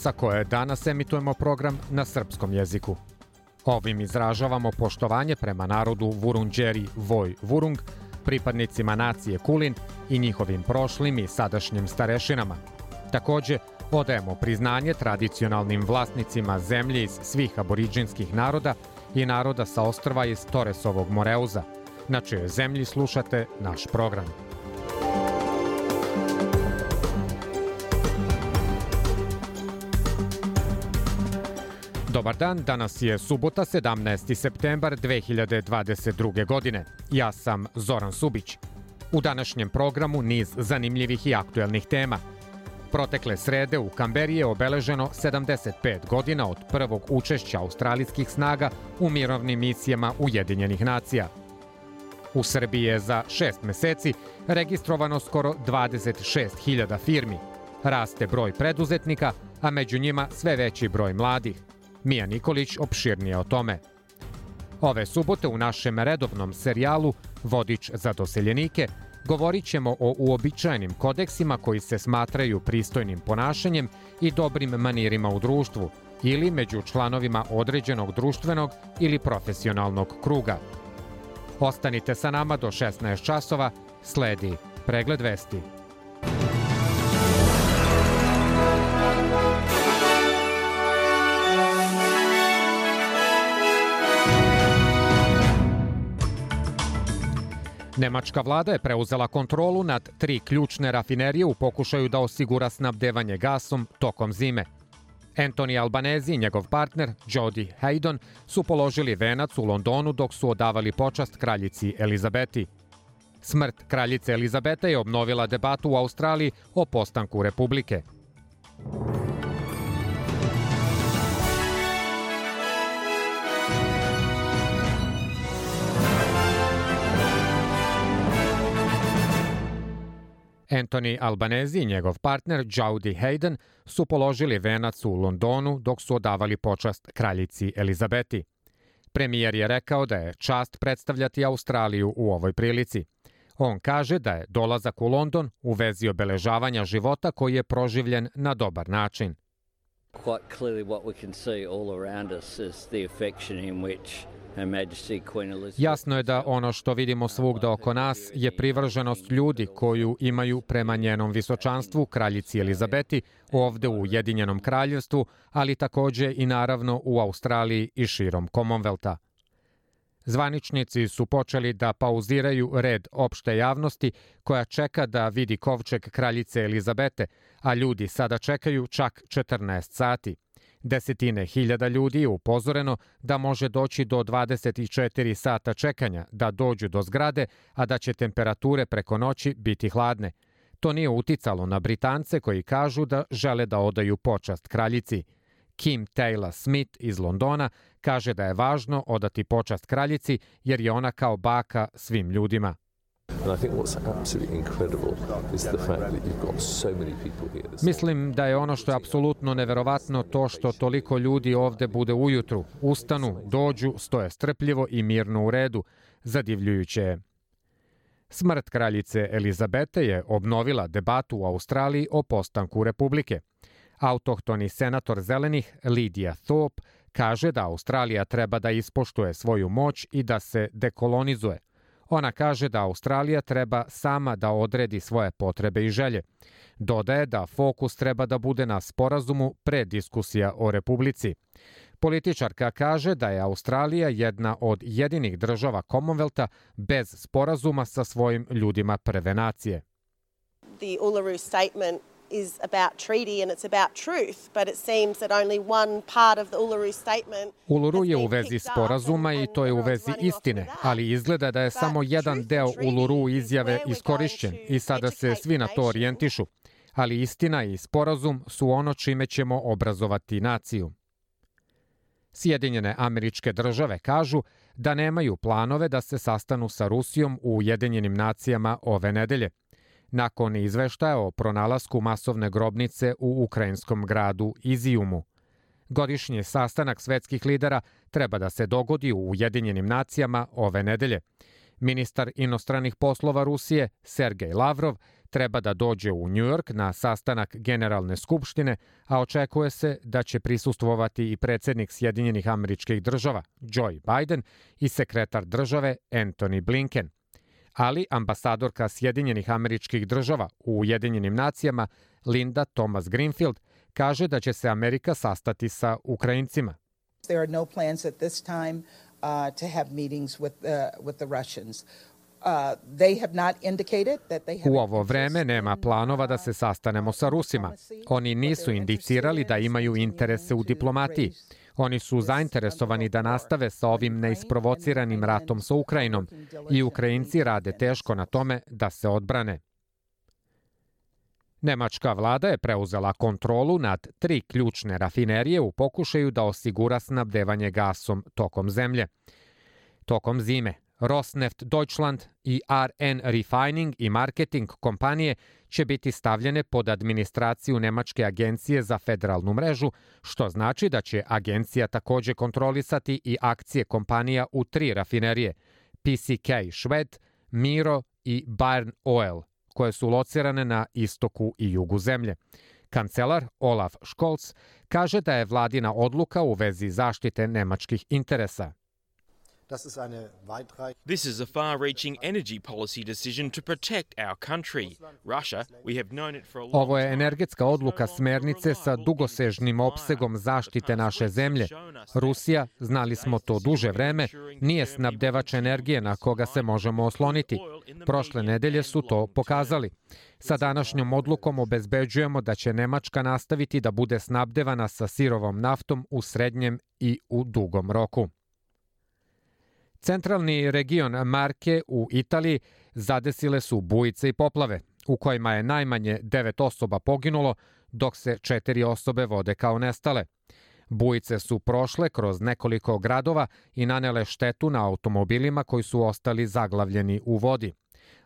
sa koje danas emitujemo program na srpskom jeziku. Ovim izražavamo poštovanje prema narodu Vurunđeri Voj Vurung, pripadnicima nacije Kulin i njihovim prošlim i sadašnjim starešinama. Takođe, odajemo priznanje tradicionalnim vlasnicima zemlje iz svih aboriđinskih naroda i naroda sa ostrva iz Toresovog Moreuza, na čijoj zemlji slušate naš program. Dobar dan, danas je subota 17. septembar 2022. godine. Ja sam Zoran Subić. U današnjem programu niz zanimljivih i aktuelnih tema. Protekle srede u Kamberi je obeleženo 75 godina od prvog učešća australijskih snaga u mirovnim misijama Ujedinjenih nacija. U Srbiji je za šest meseci registrovano skoro 26.000 firmi. Raste broj preduzetnika, a među njima sve veći broj mladih. Mija Nikolić opširnije o tome. Ove subote u našem redovnom serijalu Vodič za doseljenike govorit ćemo o uobičajenim kodeksima koji se smatraju pristojnim ponašanjem i dobrim manirima u društvu ili među članovima određenog društvenog ili profesionalnog kruga. Ostanite sa nama do 16 časova, sledi pregled vesti. Nemačka vlada je preuzela kontrolu nad tri ključne rafinerije u pokušaju da osigura snabdevanje gasom tokom zime. Anthony Albanese i njegov partner Jody Haydon su položili venac u Londonu dok su odavali počast kraljici Elizabeti. Smrt kraljice Elizabete je obnovila debatu u Australiji o postanku Republike. Anthony Albanese i njegov partner Jody Hayden su položili venac u Londonu dok su odavali počast kraljici Elizabeti. Premijer je rekao da je čast predstavljati Australiju u ovoj prilici. On kaže da je dolazak u London u vezi obeležavanja života koji je proživljen na dobar način. Quite clearly what we can see all around us is the affection in which Jasno je da ono što vidimo svugda oko nas je privrženost ljudi koju imaju prema njenom visočanstvu, kraljici Elizabeti, ovde u Ujedinjenom kraljevstvu, ali takođe i naravno u Australiji i širom Commonwealtha. Zvaničnici su počeli da pauziraju red opšte javnosti koja čeka da vidi kovčeg kraljice Elizabete, a ljudi sada čekaju čak 14 sati – Desetine hiljada ljudi je upozoreno da može doći do 24 sata čekanja da dođu do zgrade, a da će temperature preko noći biti hladne. To nije uticalo na Britance koji kažu da žele da odaju počast kraljici. Kim Taylor Smith iz Londona kaže da je važno odati počast kraljici jer je ona kao baka svim ljudima. Mislim da je ono što je apsolutno neverovatno to što toliko ljudi ovde bude ujutru, ustanu, dođu, stoje strpljivo i mirno u redu. Zadivljujuće je. Smrt kraljice Elizabete je obnovila debatu u Australiji o postanku Republike. Autohtoni senator zelenih Lydia Thorpe kaže da Australija treba da ispoštuje svoju moć i da se dekolonizuje – Ona kaže da Australija treba sama da odredi svoje potrebe i želje. Dodaje da fokus treba da bude na sporazumu pre diskusija o Republici. Političarka kaže da je Australija jedna od jedinih država Commonwealtha bez sporazuma sa svojim ljudima prve nacije. The Uluru Statement is about treaty and it's about truth, but it seems that only one part of the Uluru statement Uluru je u vezi sporazuma i to je u vezi istine, ali izgleda da je samo jedan deo Uluru izjave iskorišćen i sada se svi na to orijentišu. ali istina i sporazum su ono čime ćemo obrazovati naciju. Sjedinjene američke države kažu da nemaju planove da se sastanu sa Rusijom u Ujedinjenim nacijama ove nedelje, nakon izveštaja o pronalasku masovne grobnice u ukrajinskom gradu Izijumu. Godišnji sastanak svetskih lidera treba da se dogodi u Ujedinjenim nacijama ove nedelje. Ministar inostranih poslova Rusije Sergej Lavrov treba da dođe u Njujork na sastanak Generalne skupštine, a očekuje se da će prisustvovati i predsednik Sjedinjenih američkih država Joe Biden i sekretar države Anthony Blinken. Ali ambasadorka Sjedinjenih američkih država u Ujedinjenim nacijama Linda Thomas Greenfield kaže da će se Amerika sastati sa Ukrajincima. There are no plans at this time uh, to have meetings with, uh, with the Russians. U ovo vreme nema planova da se sastanemo sa Rusima. Oni nisu indicirali da imaju interese u diplomatiji. Oni su zainteresovani da nastave sa ovim neisprovociranim ratom sa Ukrajinom i Ukrajinci rade teško na tome da se odbrane. Nemačka vlada je preuzela kontrolu nad tri ključne rafinerije u pokušaju da osigura snabdevanje gasom tokom zemlje. Tokom zime Rosneft Deutschland i RN Refining i Marketing kompanije će biti stavljene pod administraciju Nemačke agencije za federalnu mrežu, što znači da će agencija takođe kontrolisati i akcije kompanija u tri rafinerije PCK Šved, Miro i Bayern Oil, koje su locirane na istoku i jugu zemlje. Kancelar Olaf Scholz kaže da je vladina odluka u vezi zaštite nemačkih interesa. This is a far reaching energy policy decision to protect our country. Russia, we have known it for a long Ovo je energetska odluka smernice sa dugosežnim opsegom zaštite naše zemlje. Rusija, znali smo to duže vreme, nije snabdevač energije na koga se možemo osloniti. Prošle nedelje su to pokazali. Sa današnjom odlukom obezbeđujemo da će Nemačka nastaviti da bude snabdevana sa sirovom naftom u srednjem i u dugom roku. Centralni region Marke u Italiji zadesile su bujice i poplave, u kojima je najmanje devet osoba poginulo, dok se četiri osobe vode kao nestale. Bujice su prošle kroz nekoliko gradova i nanele štetu na automobilima koji su ostali zaglavljeni u vodi.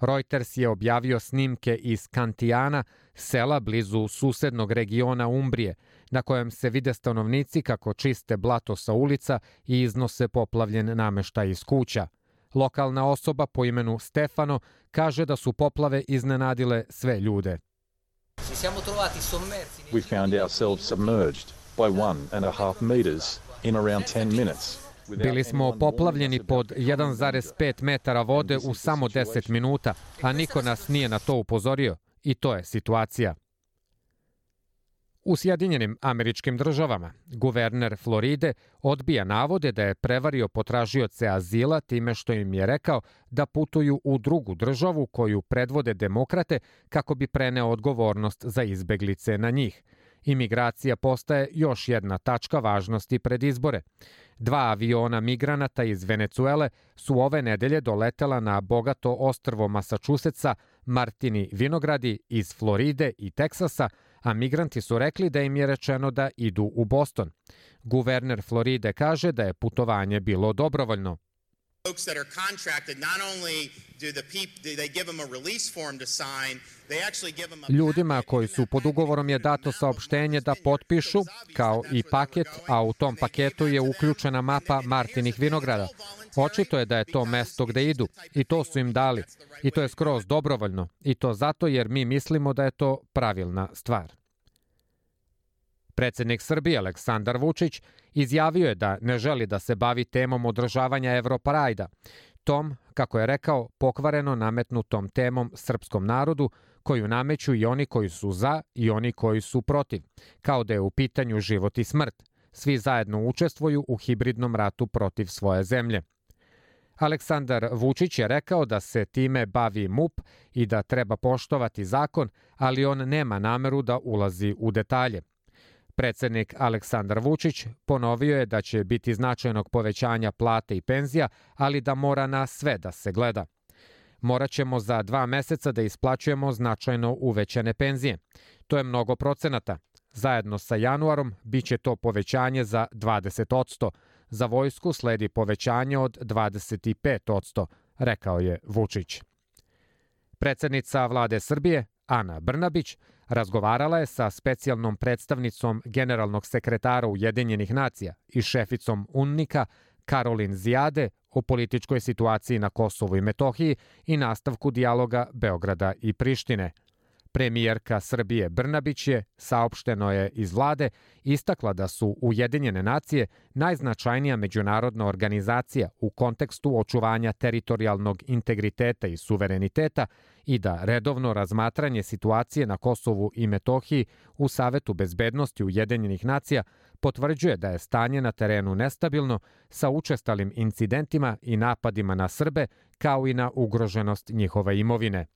Reuters je objavio snimke iz Kantijana, sela blizu susednog regiona Umbrije, na kojem se vide stanovnici kako čiste blato sa ulica i iznose poplavljen nameštaj iz kuća. Lokalna osoba po imenu Stefano kaže da su poplave iznenadile sve ljude. We found ourselves submerged by one and a half meters in around 10 minutes. Bili smo poplavljeni pod 1,5 metara vode u samo 10 minuta, a niko nas nije na to upozorio. I to je situacija. U Sjedinjenim američkim državama, guverner Floride odbija navode da je prevario potražioce azila time što im je rekao da putuju u drugu državu koju predvode demokrate kako bi preneo odgovornost za izbeglice na njih. Imigracija postaje još jedna tačka važnosti pred izbore. Dva aviona migranata iz Venecuele su ove nedelje doletela na bogato ostrvo Masačuseca, Martini Vinogradi iz Floride i Teksasa, a migranti su rekli da im je rečeno da idu u Boston. Guverner Floride kaže da je putovanje bilo dobrovoljno. Folks that are contracted, not only do the people, do they give them a release form to sign, Ljudima koji su pod ugovorom je dato saopštenje da potpišu, kao i paket, a u tom paketu je uključena mapa Martinih vinograda. Očito je da je to mesto gde idu i to su im dali. I to je skroz dobrovoljno. I to zato jer mi mislimo da je to pravilna stvar. Predsednik Srbije Aleksandar Vučić izjavio je da ne želi da se bavi temom održavanja Evroparajda, tom, kako je rekao, pokvareno nametnutom temom srpskom narodu, koju nameću i oni koji su za i oni koji su protiv, kao da je u pitanju život i smrt. Svi zajedno učestvuju u hibridnom ratu protiv svoje zemlje. Aleksandar Vučić je rekao da se time bavi MUP i da treba poštovati zakon, ali on nema nameru da ulazi u detalje. Predsednik Aleksandar Vučić ponovio je da će biti značajnog povećanja plate i penzija, ali da mora na sve da se gleda. Morat ćemo za dva meseca da isplaćujemo značajno uvećane penzije. To je mnogo procenata. Zajedno sa januarom biće to povećanje za 20%. Za vojsku sledi povećanje od 25%, rekao je Vučić. Predsednica vlade Srbije, Ana Brnabić, razgovarala je sa specijalnom predstavnicom generalnog sekretara Ujedinjenih nacija i šeficom UNNIKA Karolin Zijade o političkoj situaciji na Kosovu i Metohiji i nastavku dijaloga Beograda i Prištine – Premijerka Srbije Brnabić je, saopšteno je iz vlade, istakla da su Ujedinjene nacije najznačajnija međunarodna organizacija u kontekstu očuvanja teritorijalnog integriteta i suvereniteta i da redovno razmatranje situacije na Kosovu i Metohiji u Savetu bezbednosti Ujedinjenih nacija potvrđuje da je stanje na terenu nestabilno sa učestalim incidentima i napadima na Srbe kao i na ugroženost njihove imovine.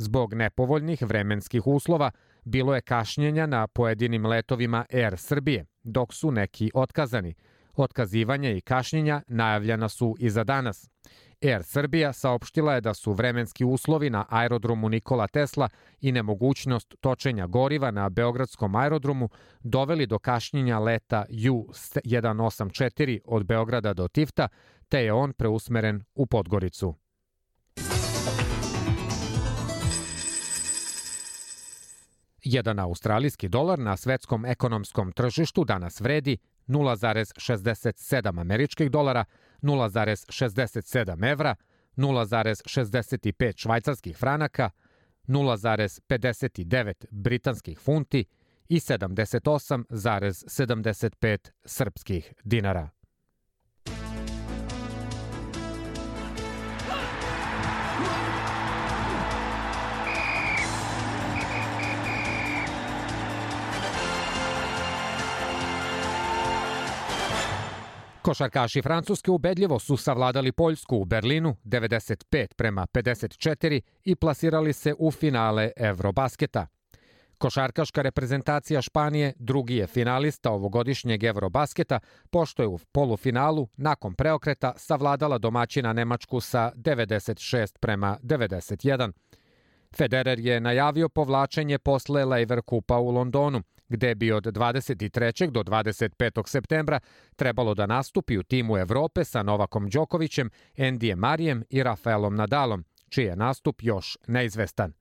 Zbog nepovoljnih vremenskih uslova bilo je kašnjenja na pojedinim letovima Air Srbije, dok su neki otkazani. Otkazivanja i kašnjenja najavljena su i za danas. Air Srbija saopštila je da su vremenski uslovi na aerodromu Nikola Tesla i nemogućnost točenja goriva na Beogradskom aerodromu doveli do kašnjenja leta U-184 od Beograda do Tifta, te je on preusmeren u Podgoricu. Jedan australijski dolar na svetskom ekonomskom tržištu danas vredi 0,67 američkih dolara, 0,67 evra, 0,65 švajcarskih franaka, 0,59 britanskih funti i 78,75 srpskih dinara. Košarkaši Francuske ubedljivo su savladali Poljsku u Berlinu 95 prema 54 i plasirali se u finale Eurobasketa. Košarkaška reprezentacija Španije drugi je finalista ovogodišnjeg Eurobasketa, pošto je u polufinalu nakon preokreta savladala domaćina Nemačku sa 96 prema 91. Federer je najavio povlačenje posle Lever Kupa u Londonu, gde bi od 23. do 25. septembra trebalo da nastupi u timu Evrope sa Novakom Đokovićem, Endijem Marijem i Rafaelom Nadalom, čiji je nastup još neizvestan.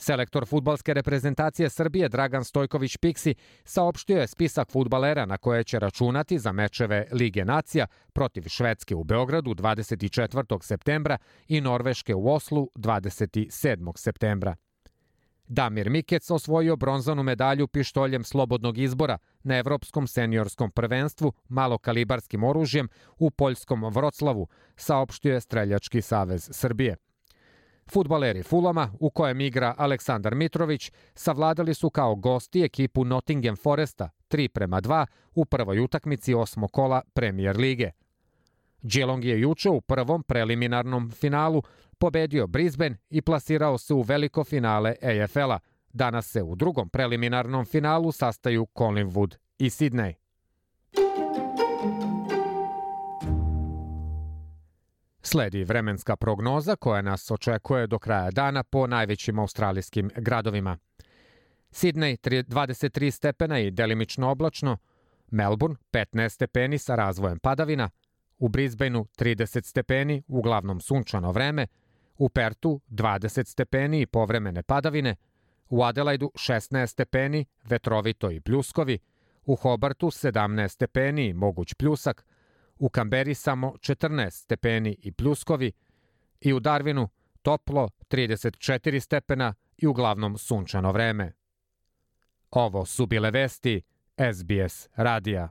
Selektor futbalske reprezentacije Srbije Dragan Stojković Piksi saopštio je spisak futbalera na koje će računati za mečeve Lige nacija protiv Švedske u Beogradu 24. septembra i Norveške u Oslu 27. septembra. Damir Mikec osvojio bronzanu medalju pištoljem slobodnog izbora na Evropskom seniorskom prvenstvu malokalibarskim oružjem u Poljskom Vroclavu, saopštio je Streljački savez Srbije. Futbaleri Fulama, u kojem igra Aleksandar Mitrović, savladali su kao gosti ekipu Nottingham Foresta 3 prema 2 u prvoj utakmici osmo kola Premier lige. Geelong je juče u prvom preliminarnom finalu pobedio Brisbane i plasirao se u veliko finale AFL-a. Danas se u drugom preliminarnom finalu sastaju Collingwood i Sydney. Sledi vremenska prognoza koja nas očekuje do kraja dana po najvećim australijskim gradovima. Sydney 23 stepena i delimično oblačno, Melbourne 15 stepeni sa razvojem padavina, u Brisbaneu 30 stepeni, uglavnom sunčano vreme, u Pertu 20 stepeni i povremene padavine, u Adelaidu 16 stepeni, vetrovito i pljuskovi, u Hobartu 17 stepeni i moguć pljusak, u Kamberi samo 14 stepeni i pljuskovi. I u Darwinu toplo 34 stepena i uglavnom sunčano vreme. Ovo su bile vesti SBS radija.